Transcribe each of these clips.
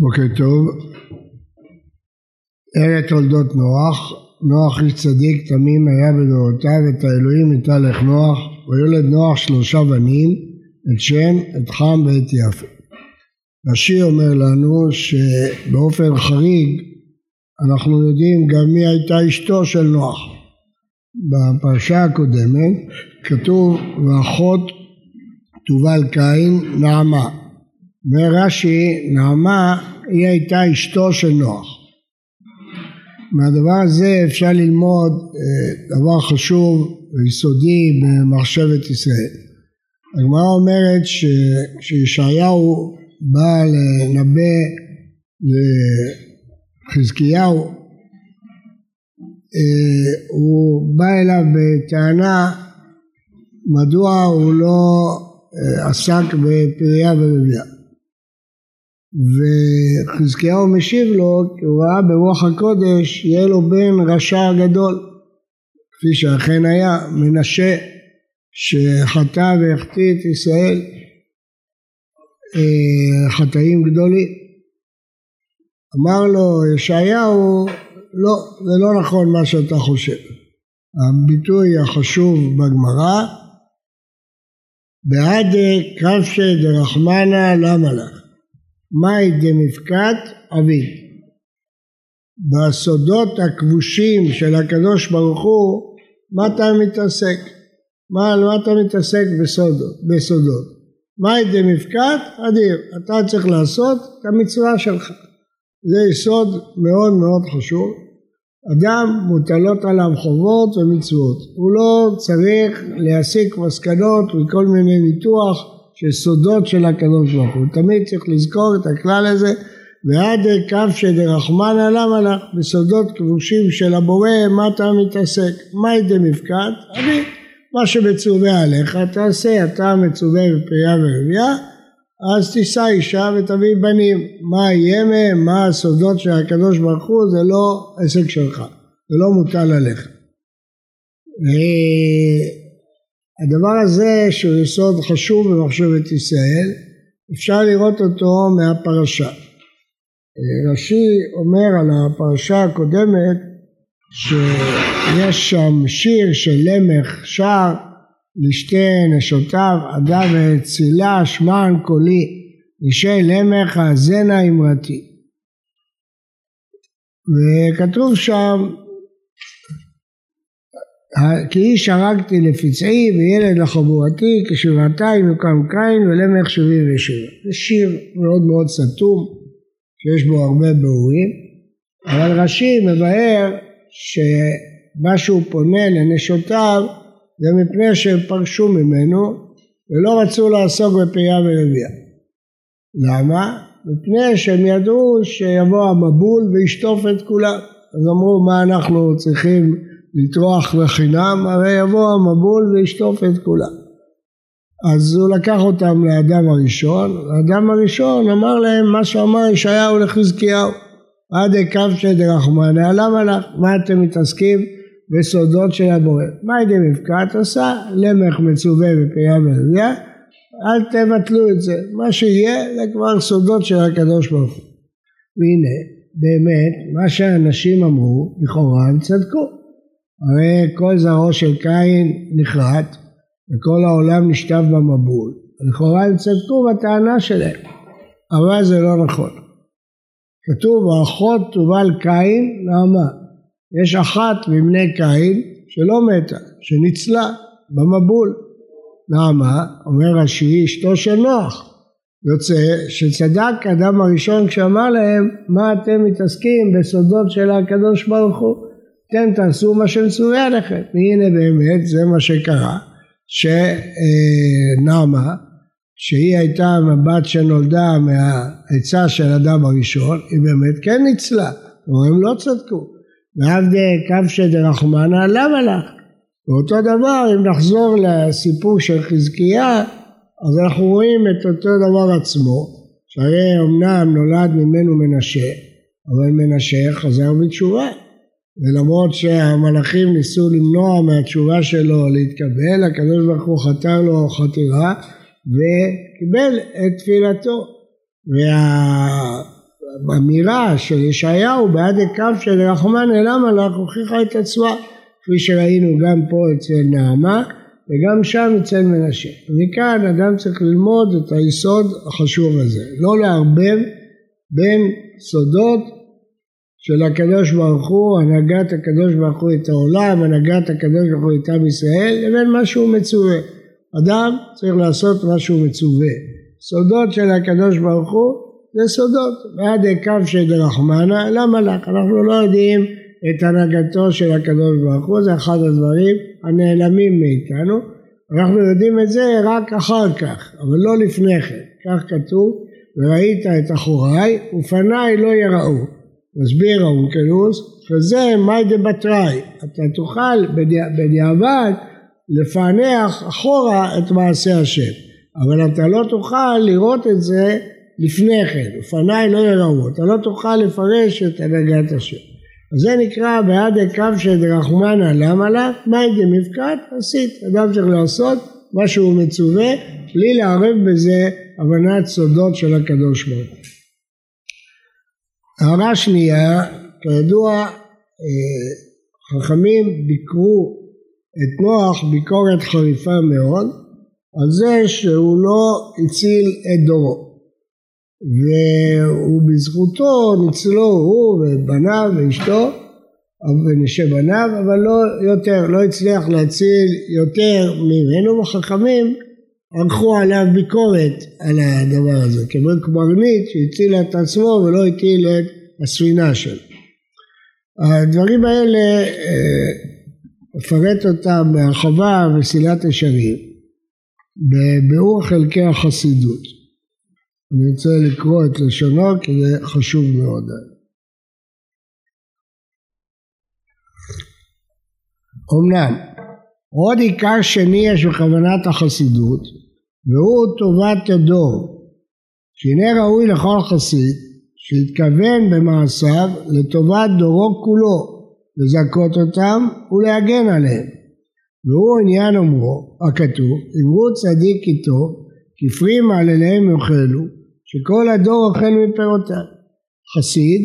בוקר טוב. אלה תולדות נוח, נוח איש צדיק תמים היה בדורותיו את האלוהים יתהלך נוח ויולד נוח שלושה בנים את שם, את חם ואת יפה. רש"י אומר לנו שבאופן חריג אנחנו יודעים גם מי הייתה אשתו של נוח. בפרשה הקודמת כתוב ואחות תובל קין נעמה. אומר רש"י נעמה היא הייתה אשתו של נוח. מהדבר הזה אפשר ללמוד אה, דבר חשוב ויסודי במחשבת ישראל. הגמרא אומרת שכשישעיהו בא לנבא לחזקיהו אה, הוא בא אליו בטענה מדוע הוא לא אה, עסק בפריה ורבייה. וחזקיהו משיב לו כי הוא ראה ברוח הקודש יהיה לו בן רשע גדול. כפי שאכן היה מנשה שחטא והחטיא את ישראל אה, חטאים גדולים. אמר לו ישעיהו לא זה לא נכון מה שאתה חושב. הביטוי החשוב בגמרא בעד קרפשי דרחמנה למה לך מאי דמפקת אבי. בסודות הכבושים של הקדוש ברוך הוא, מה אתה מתעסק? מה, מה אתה מתעסק בסודות? בסודות? מאי דמפקת אדיר, אתה צריך לעשות את המצווה שלך. זה יסוד מאוד מאוד חשוב. אדם מוטלות עליו חובות ומצוות. הוא לא צריך להסיק מסקנות מכל מיני ניתוח שסודות של הקדוש ברוך הוא, תמיד צריך לזכור את הכלל הזה ועד כף שדרחמנא למה לך בסודות כבושים של הבורא מה אתה מתעסק? מהי דמפקד? אני מה שמצווה עליך תעשה. אתה מצווה בפריה ורבייה אז תישא אישה ותביא בנים. מה יהיה מהם מה הסודות של הקדוש ברוך הוא זה לא עסק שלך. זה לא מוטל עליך הדבר הזה שהוא יסוד חשוב במחשבת ישראל אפשר לראות אותו מהפרשה. רש"י אומר על הפרשה הקודמת שיש שם שיר של למך שר לשתי נשותיו אדם וצילה שמען קולי לשי למך האזנה אמרתי וכתוב שם כי איש הרגתי לפצעי וילד לחבורתי כשבעתיים יוקם קין ולמך שבעים ושבע. זה שיר מאוד מאוד סתום שיש בו הרבה ביאורים אבל רש"י מבאר שמה שהוא פונה לנשותיו זה מפני שהם פרשו ממנו ולא רצו לעסוק בפריה ורבייה. למה? מפני שהם ידעו שיבוא המבול וישטוף את כולם. אז אמרו מה אנחנו צריכים לטרוח לחינם, הרי יבוא המבול וישטוף את כולם. אז הוא לקח אותם לאדם הראשון, האדם הראשון אמר להם מה שאמר ישעיהו לחזקיהו, עד הקו דרחמנא, למה לך? מה אתם מתעסקים בסודות של הבורא? מה ידי מבקעת עשה? למך מצווה בפריה ורבייה, אל תבטלו את זה, מה שיהיה זה כבר סודות של הקדוש ברוך הוא. והנה, באמת, מה שאנשים אמרו, לכאורה הם צדקו. הרי כל זרעו של קין נכרת וכל העולם נשטף במבול. לכאורה הם צדקו בטענה שלהם, אבל זה לא נכון. כתוב האחות תובל קין נעמה. יש אחת מבני קין שלא מתה, שניצלה במבול. נעמה, אומר רש"י, אשתו של נוח. יוצא שצדק אדם הראשון כשאמר להם מה אתם מתעסקים בסודות של הקדוש ברוך הוא אתם תעשו מה שמצווה עליכם. והנה באמת זה מה שקרה, שנעמה, שהיא הייתה המבט שנולדה מהעצה של אדם הראשון, היא באמת כן ניצלה, אבל הם לא צדקו. ועבדי קפשא דרחמנא למה לך? ואותו דבר אם נחזור לסיפור של חזקיה אז אנחנו רואים את אותו דבר עצמו שהרי אמנם נולד ממנו מנשה אבל מנשה חזר בתשובה ולמרות שהמלאכים ניסו למנוע מהתשובה שלו להתקבל, הקדוש ברוך הוא חתר לו חתירה וקיבל את תפילתו. האמירה של ישעיהו בעד הקו של רחמן אל המלאך הוכיחה את עצמה כפי שראינו גם פה אצל נעמה וגם שם אצל מנשה. מכאן אדם צריך ללמוד את היסוד החשוב הזה, לא לערבב בין סודות של הקדוש ברוך הוא, הנהגת הקדוש ברוך הוא את העולם, הנהגת הקדוש ברוך הוא את עם ישראל, לבין מה שהוא מצווה. אדם צריך לעשות מה שהוא מצווה. סודות של הקדוש ברוך הוא זה סודות, ועד הקו של דרחמנה, למה לך? אנחנו לא יודעים את הנהגתו של הקדוש ברוך הוא, זה אחד הדברים הנעלמים מאיתנו, אנחנו יודעים את זה רק אחר כך, אבל לא לפני כן, כך כתוב, וראית את אחוריי ופניי לא יראו, מסביר האונקלוס, וזה מאי דבתראי, אתה תוכל בדיעבד לפענח אחורה את מעשה השם, אבל אתה לא תוכל לראות את זה לפני כן, ופניי לא יראו, אתה לא תוכל לפרש את הנהגת השם. זה נקרא בעד הקו של דרחמנא למה לה, מאי דמפקד עשית, אדם צריך לעשות מה שהוא מצווה, בלי לערב בזה הבנת סודות של הקדוש ברוך הוא. הערה שנייה, כידוע אה, חכמים ביקרו את נוח ביקורת חריפה מאוד על זה שהוא לא הציל את דורו. ובזכותו ניצלו הוא ובניו ואשתו ונשי בניו אבל לא יותר, לא הצליח להציל יותר ממנו. וחכמים ערכו עליו ביקורת על הדבר הזה כמו קברניט שהצילה את עצמו ולא הטיל את הספינה שלו. הדברים האלה אפרט אותם בהרחבה וסילת ישרים בביאור חלקי החסידות אני רוצה לקרוא את לשונו כי זה חשוב מאוד. אמנם עוד עיקר שני יש בכוונת החסידות והוא טובת הדור שהנה ראוי לכל חסיד שהתכוון במעשיו לטובת דורו כולו לזכות אותם ולהגן עליהם והוא עניין אומרו הכתוב אמרו צדיק איתו כפרי מעלליהם יאכלו, שכל הדור אוכל מפירותיו. חסיד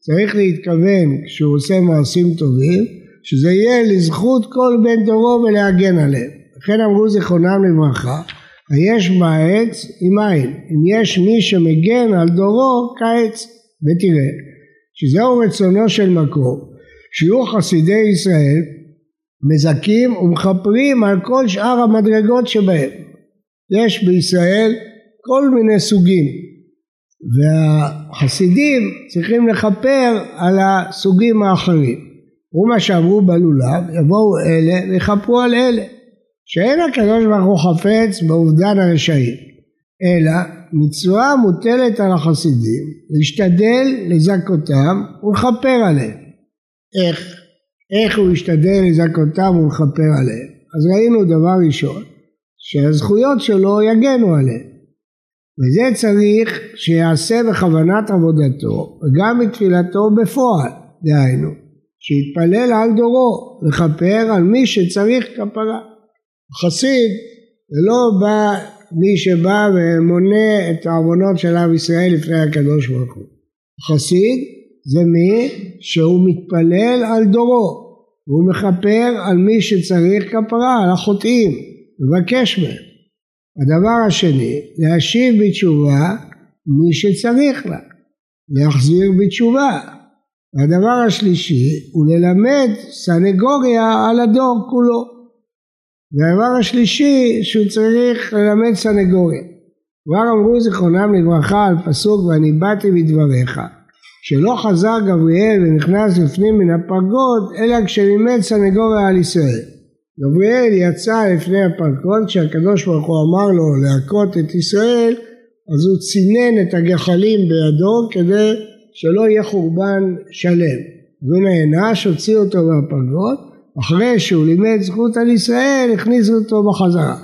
צריך להתכוון כשהוא עושה מעשים טובים, שזה יהיה לזכות כל בן דורו ולהגן עליהם. לכן אמרו זיכרונם לברכה, היש בעץ עם עין, אם יש מי שמגן על דורו כעץ, ותראה שזהו רצונו של מקום, שיהיו חסידי ישראל מזכים ומכפרים על כל שאר המדרגות שבהם. יש בישראל כל מיני סוגים והחסידים צריכים לכפר על הסוגים האחרים. ומה שאמרו בלולב יבואו אלה ויכפרו על אלה שאין הקדוש ברוך הוא חפץ באובדן הרשעים אלא מצווה מוטלת על החסידים להשתדל לזכותם ולכפר עליהם. איך? איך הוא ישתדל לזכותם ולכפר עליהם? אז ראינו דבר ראשון שהזכויות שלו יגנו עליהם. וזה צריך שיעשה בכוונת עבודתו וגם בתפילתו בפועל, דהיינו, שיתפלל על דורו, לכפר על מי שצריך כפרה. חסיד זה לא בא מי שבא ומונה את העוונות של עם ישראל לפני הקדוש ברוך הוא. חסיד זה מי שהוא מתפלל על דורו והוא מכפר על מי שצריך כפרה, על החוטאים. לבקש מהם. הדבר השני, להשיב בתשובה מי שצריך לה, להחזיר בתשובה. והדבר השלישי הוא ללמד סנגוריה על הדור כולו. והדבר השלישי שהוא צריך ללמד סנגוריה. כבר אמרו זיכרונם לברכה על פסוק ואני באתי בדבריך שלא חזר גבריאל ונכנס לפנים מן הפרגוד אלא כשלימד סנגוריה על ישראל. גבריאל יצא לפני הפרקון כשהקדוש ברוך הוא אמר לו להכות את ישראל אז הוא צינן את הגחלים בידו כדי שלא יהיה חורבן שלם. והוא נענש, הוציא אותו מהפרגון, אחרי שהוא לימד זכות על ישראל הכניסו אותו בחזרה.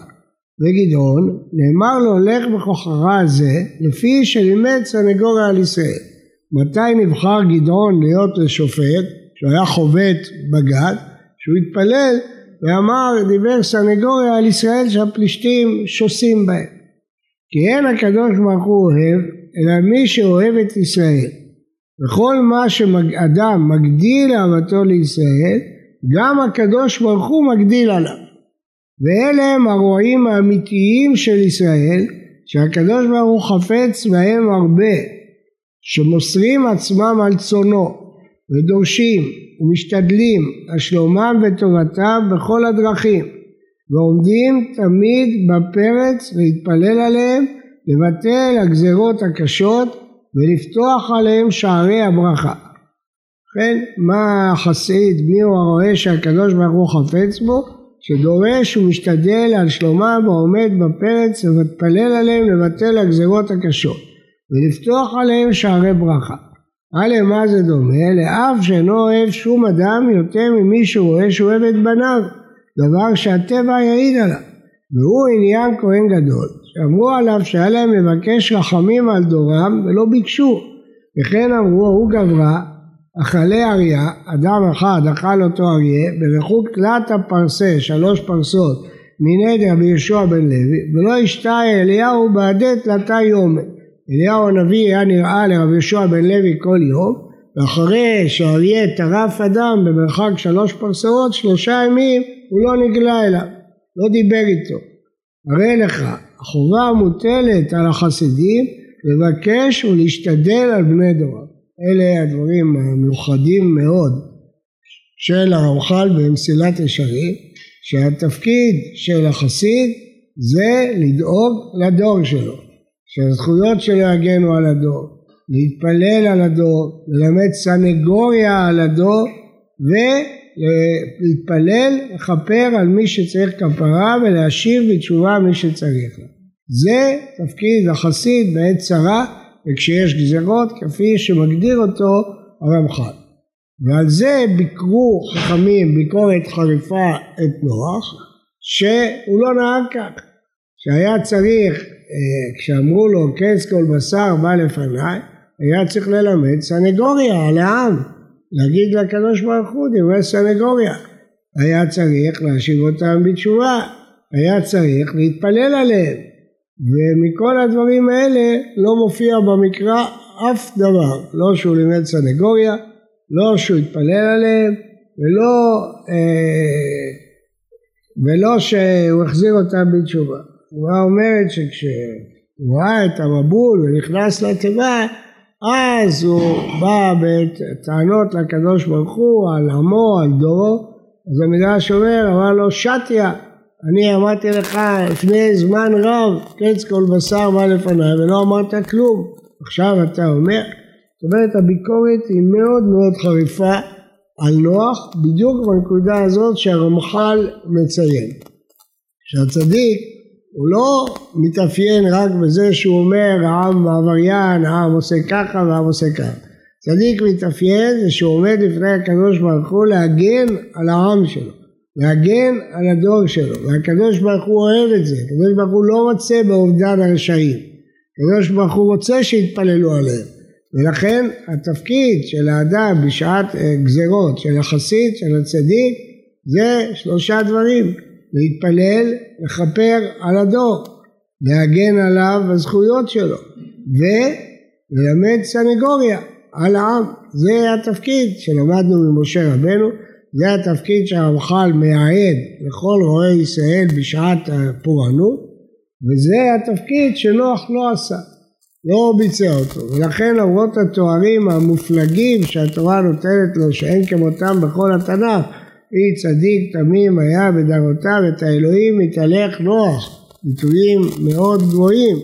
וגדעון נאמר לו לך בכוחך זה לפי שלימד סנגוריה על ישראל. מתי נבחר גדעון להיות לשופט שהוא היה חובט בגד שהוא התפלל ואמר, דיבר סנגוריה על ישראל שהפלישתים שוסים בהם. כי אין הקדוש ברוך הוא אוהב, אלא מי שאוהב את ישראל, וכל מה שאדם מגדיל אהבתו לישראל, גם הקדוש ברוך הוא מגדיל עליו. ואלה הם הרועים האמיתיים של ישראל, שהקדוש ברוך הוא חפץ בהם הרבה, שמוסרים עצמם על צונו, ודורשים ומשתדלים על שלומם וטובתם בכל הדרכים, ועומדים תמיד בפרץ להתפלל עליהם, לבטל הגזרות הקשות ולפתוח עליהם שערי הברכה. ובכן, מה החסיד, מי הוא הרואה שהקדוש ברוך הוא חפץ בו? שדורש ומשתדל על שלומם ועומד בפרץ ומתפלל עליהם לבטל הגזרות הקשות ולפתוח עליהם שערי ברכה. הלאה מה זה דומה? לאב שאינו אוהב שום אדם יותר ממי שרואה שהוא אוהב את בניו, דבר שהטבע יעיד עליו, והוא עניין כהן גדול, שאמרו עליו שהיה להם לבקש רחמים על דורם ולא ביקשו, וכן אמרו ההוא גברה אכלי אריה, אדם אחד אכל אותו אריה, בריחוק תלת הפרסה, שלוש פרסות, מנדר ביהושע בן לוי, ולא השתה אליהו בעדי תלתה יומן. אליהו הנביא היה נראה לרבי יהושע בן לוי כל יום, ואחרי שאריה טרף אדם במרחק שלוש פרסאות, שלושה ימים הוא לא נגלה אליו, לא דיבר איתו. הרי לך, החובה המוטלת על החסידים לבקש ולהשתדל על בני דורם. אלה הדברים המיוחדים מאוד של הרמח"ל במסילת ישרים, שהתפקיד של החסיד זה לדאוג לדור שלו, שהזכויות שלו יגנו על הדור, להתפלל על הדור, ללמד סנגוריה על הדור ולהתפלל, לכפר על מי שצריך כפרה ולהשיב בתשובה מי שצריך לה. זה תפקיד החסיד בעת צרה וכשיש גזרות כפי שמגדיר אותו הרמח"ל. ועל זה ביקרו חכמים ביקורת חריפה את נוח שהוא לא נהג כך שהיה צריך אה, כשאמרו לו כס כל בשר בא לפניי היה צריך ללמד סנגוריה על העם להגיד לקדוש ברוך הוא דברי סנגוריה היה צריך להשיב אותם בתשובה היה צריך להתפלל עליהם. ומכל הדברים האלה לא מופיע במקרא אף דבר, לא שהוא לימד סנגוריה, לא שהוא התפלל עליהם ולא, אה, ולא שהוא החזיר אותם בתשובה. התשובה אומרת שכשהוא ראה את המבול ונכנס לתיבה אז הוא בא בטענות לקדוש ברוך הוא על עמו, על דורו, אז המדרש אומר, אמר לו שתיה אני אמרתי לך לפני זמן רב, קץ כל בשר בא לפניי ולא אמרת כלום, עכשיו אתה אומר? זאת אומרת הביקורת היא מאוד מאוד חריפה על נוח, בדיוק בנקודה הזאת שהרמח"ל מציין. שהצדיק הוא לא מתאפיין רק בזה שהוא אומר העם עבריין, העם עושה ככה והעם עושה ככה. צדיק מתאפיין זה שהוא עומד לפני הקדוש ברוך הוא להגן על העם שלו. להגן על הדור שלו, והקדוש ברוך הוא אוהב את זה, הקדוש ברוך הוא לא רוצה באובדן הרשעים, הקדוש ברוך הוא רוצה שיתפללו עליהם, ולכן התפקיד של האדם בשעת אה, גזרות של החסיד, של הצדיק, זה שלושה דברים, להתפלל, לכפר על הדור, להגן עליו בזכויות שלו, וללמד סנגוריה על העם, זה התפקיד שלמדנו ממשה רבנו זה התפקיד שהרמח"ל מייעד לכל רועי ישראל בשעת הפורענות וזה התפקיד שנוח לא עשה, לא ביצע אותו. ולכן למרות התוארים המופלגים שהתורה נותנת לו שאין כמותם בכל התנ"ך אי צדיק תמים היה בדרותיו את האלוהים מתהלך נוח ביטויים מאוד גבוהים.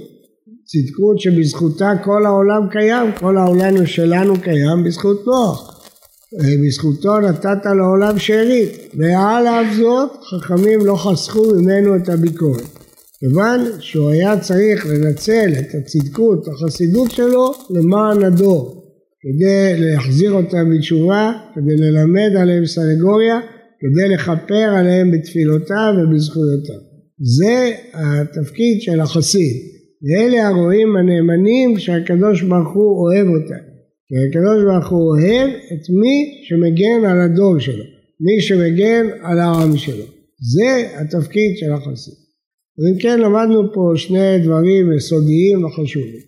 צדקות שבזכותה כל העולם קיים כל העולם שלנו קיים בזכות נוח בזכותו נתת לעולם שארית, ועל אף זאת חכמים לא חסכו ממנו את הביקורת. כיוון שהוא היה צריך לנצל את הצדקות, החסידות שלו, למען הדור, כדי להחזיר אותם בתשובה, כדי ללמד עליהם סנגוריה, כדי לכפר עליהם בתפילותיו ובזכויותיו. זה התפקיד של החסיד, ואלה הרועים הנאמנים שהקדוש ברוך הוא אוהב אותם. כי הקדוש ברוך הוא אוהב את מי שמגן על הדור שלו, מי שמגן על העם שלו. זה התפקיד של החסיד. אז אם כן למדנו פה שני דברים יסודיים וחשובים.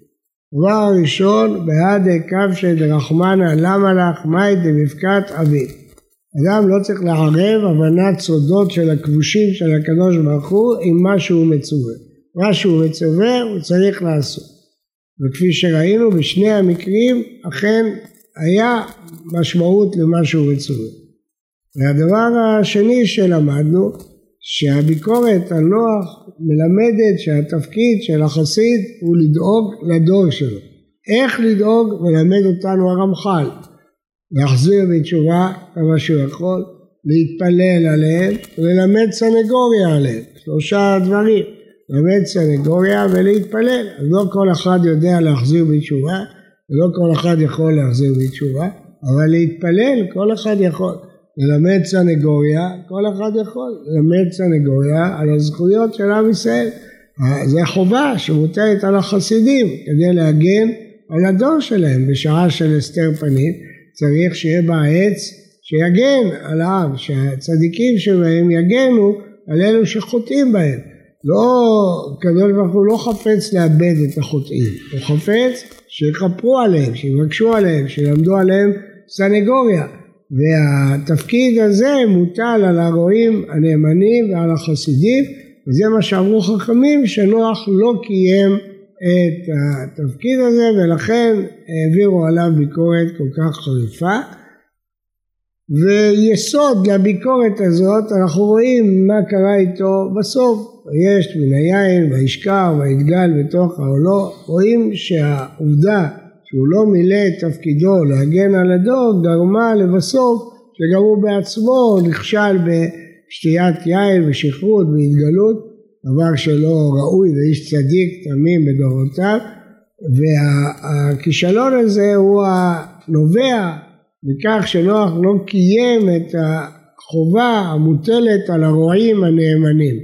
הדבר הראשון, בהדה כבשי דרחמנא למה לך מאי דבבקת אביו. אדם לא צריך לערב הבנת סודות של הכבושים של הקדוש ברוך הוא עם מה שהוא מצווה. מה שהוא מצווה הוא צריך לעשות. וכפי שראינו בשני המקרים אכן היה משמעות למה שהוא מצווה. והדבר השני שלמדנו שהביקורת על נוח מלמדת שהתפקיד של החסיד הוא לדאוג לדור שלו. איך לדאוג מלמד אותנו הרמח"ל. להחזיר בתשובה כמה שהוא יכול, להתפלל עליהם וללמד סנגוריה עליהם. שלושה דברים. ללמד סנגוריה ולהתפלל. אז לא כל אחד יודע להחזיר בתשובה ולא כל אחד יכול להחזיר בתשובה, אבל להתפלל כל אחד יכול. ללמד סנגוריה, כל אחד יכול ללמד סנגוריה על הזכויות של עם ישראל. זו חובה שמוטלת על החסידים כדי להגן על הדור שלהם בשעה של הסתר פנים. צריך שיהיה בה עץ שיגן העם, שהצדיקים שבהם יגנו על אלו שחוטאים בהם. לא, הקדוש ברוך הוא לא חפץ לאבד את החוטאים, הוא חפץ שיכפרו עליהם, שיבקשו עליהם, שילמדו עליהם סנגוריה. והתפקיד הזה מוטל על הרועים הנאמנים ועל החסידים, וזה מה שאמרו חכמים, שנוח לא קיים את התפקיד הזה ולכן העבירו עליו ביקורת כל כך חריפה. ויסוד לביקורת הזאת אנחנו רואים מה קרה איתו. בסוף, יש מן היין וישכר ויתגל בתוך העולו, רואים שהעובדה שהוא לא מילא את תפקידו להגן על הדור גרמה לבסוף שגם הוא בעצמו נכשל בשתיית יין ושכרות והתגלות, דבר שלא ראוי לאיש צדיק תמים בדורותיו, והכישלון הזה הוא הנובע מכך שנוח לא קיים את החובה המוטלת על הרועים הנאמנים.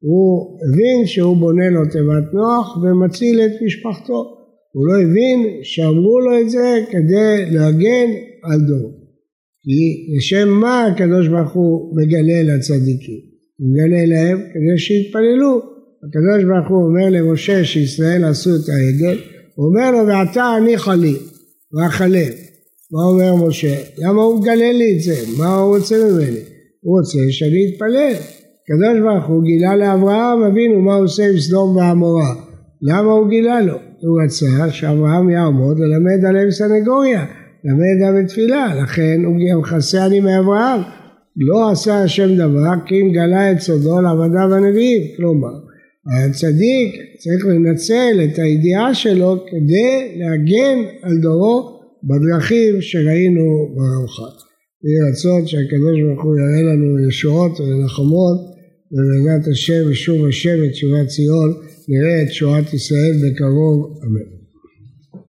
הוא הבין שהוא בונה לו תיבת נוח ומציל את משפחתו. הוא לא הבין שאמרו לו את זה כדי להגן על דור. כי לשם מה הקדוש ברוך הוא מגלה לצדיקים? מגלה להם כדי שיתפללו. הקדוש ברוך הוא אומר למשה שישראל עשו את העגל, הוא אומר לו ועתה הניחה לי ואכלם. מה אומר משה? למה הוא מגלה לי את זה? מה הוא רוצה ממני? הוא רוצה שאני אתפלל. הקדוש ברוך הוא גילה לאברהם אבינו מה הוא עושה עם סדום ועמורה. למה הוא גילה לו? הוא רצה שאברהם יעמוד ללמד עליהם סנגוריה, ללמד עליהם תפילה, לכן הוא מכסה אני מאברהם. לא עשה השם דבר כי אם גלה את סודו לעבדיו הנביאים, כלומר הצדיק צריך לנצל את הידיעה שלו כדי להגן על דורו בדרכים שראינו ברמח"ל. יהי רצון שהקדוש ברוך הוא יראה לנו ישועות ונחמות ובעזרת השם ושוב השם את שיבת ציון נראה את שואת ישראל בקרוב, אמן.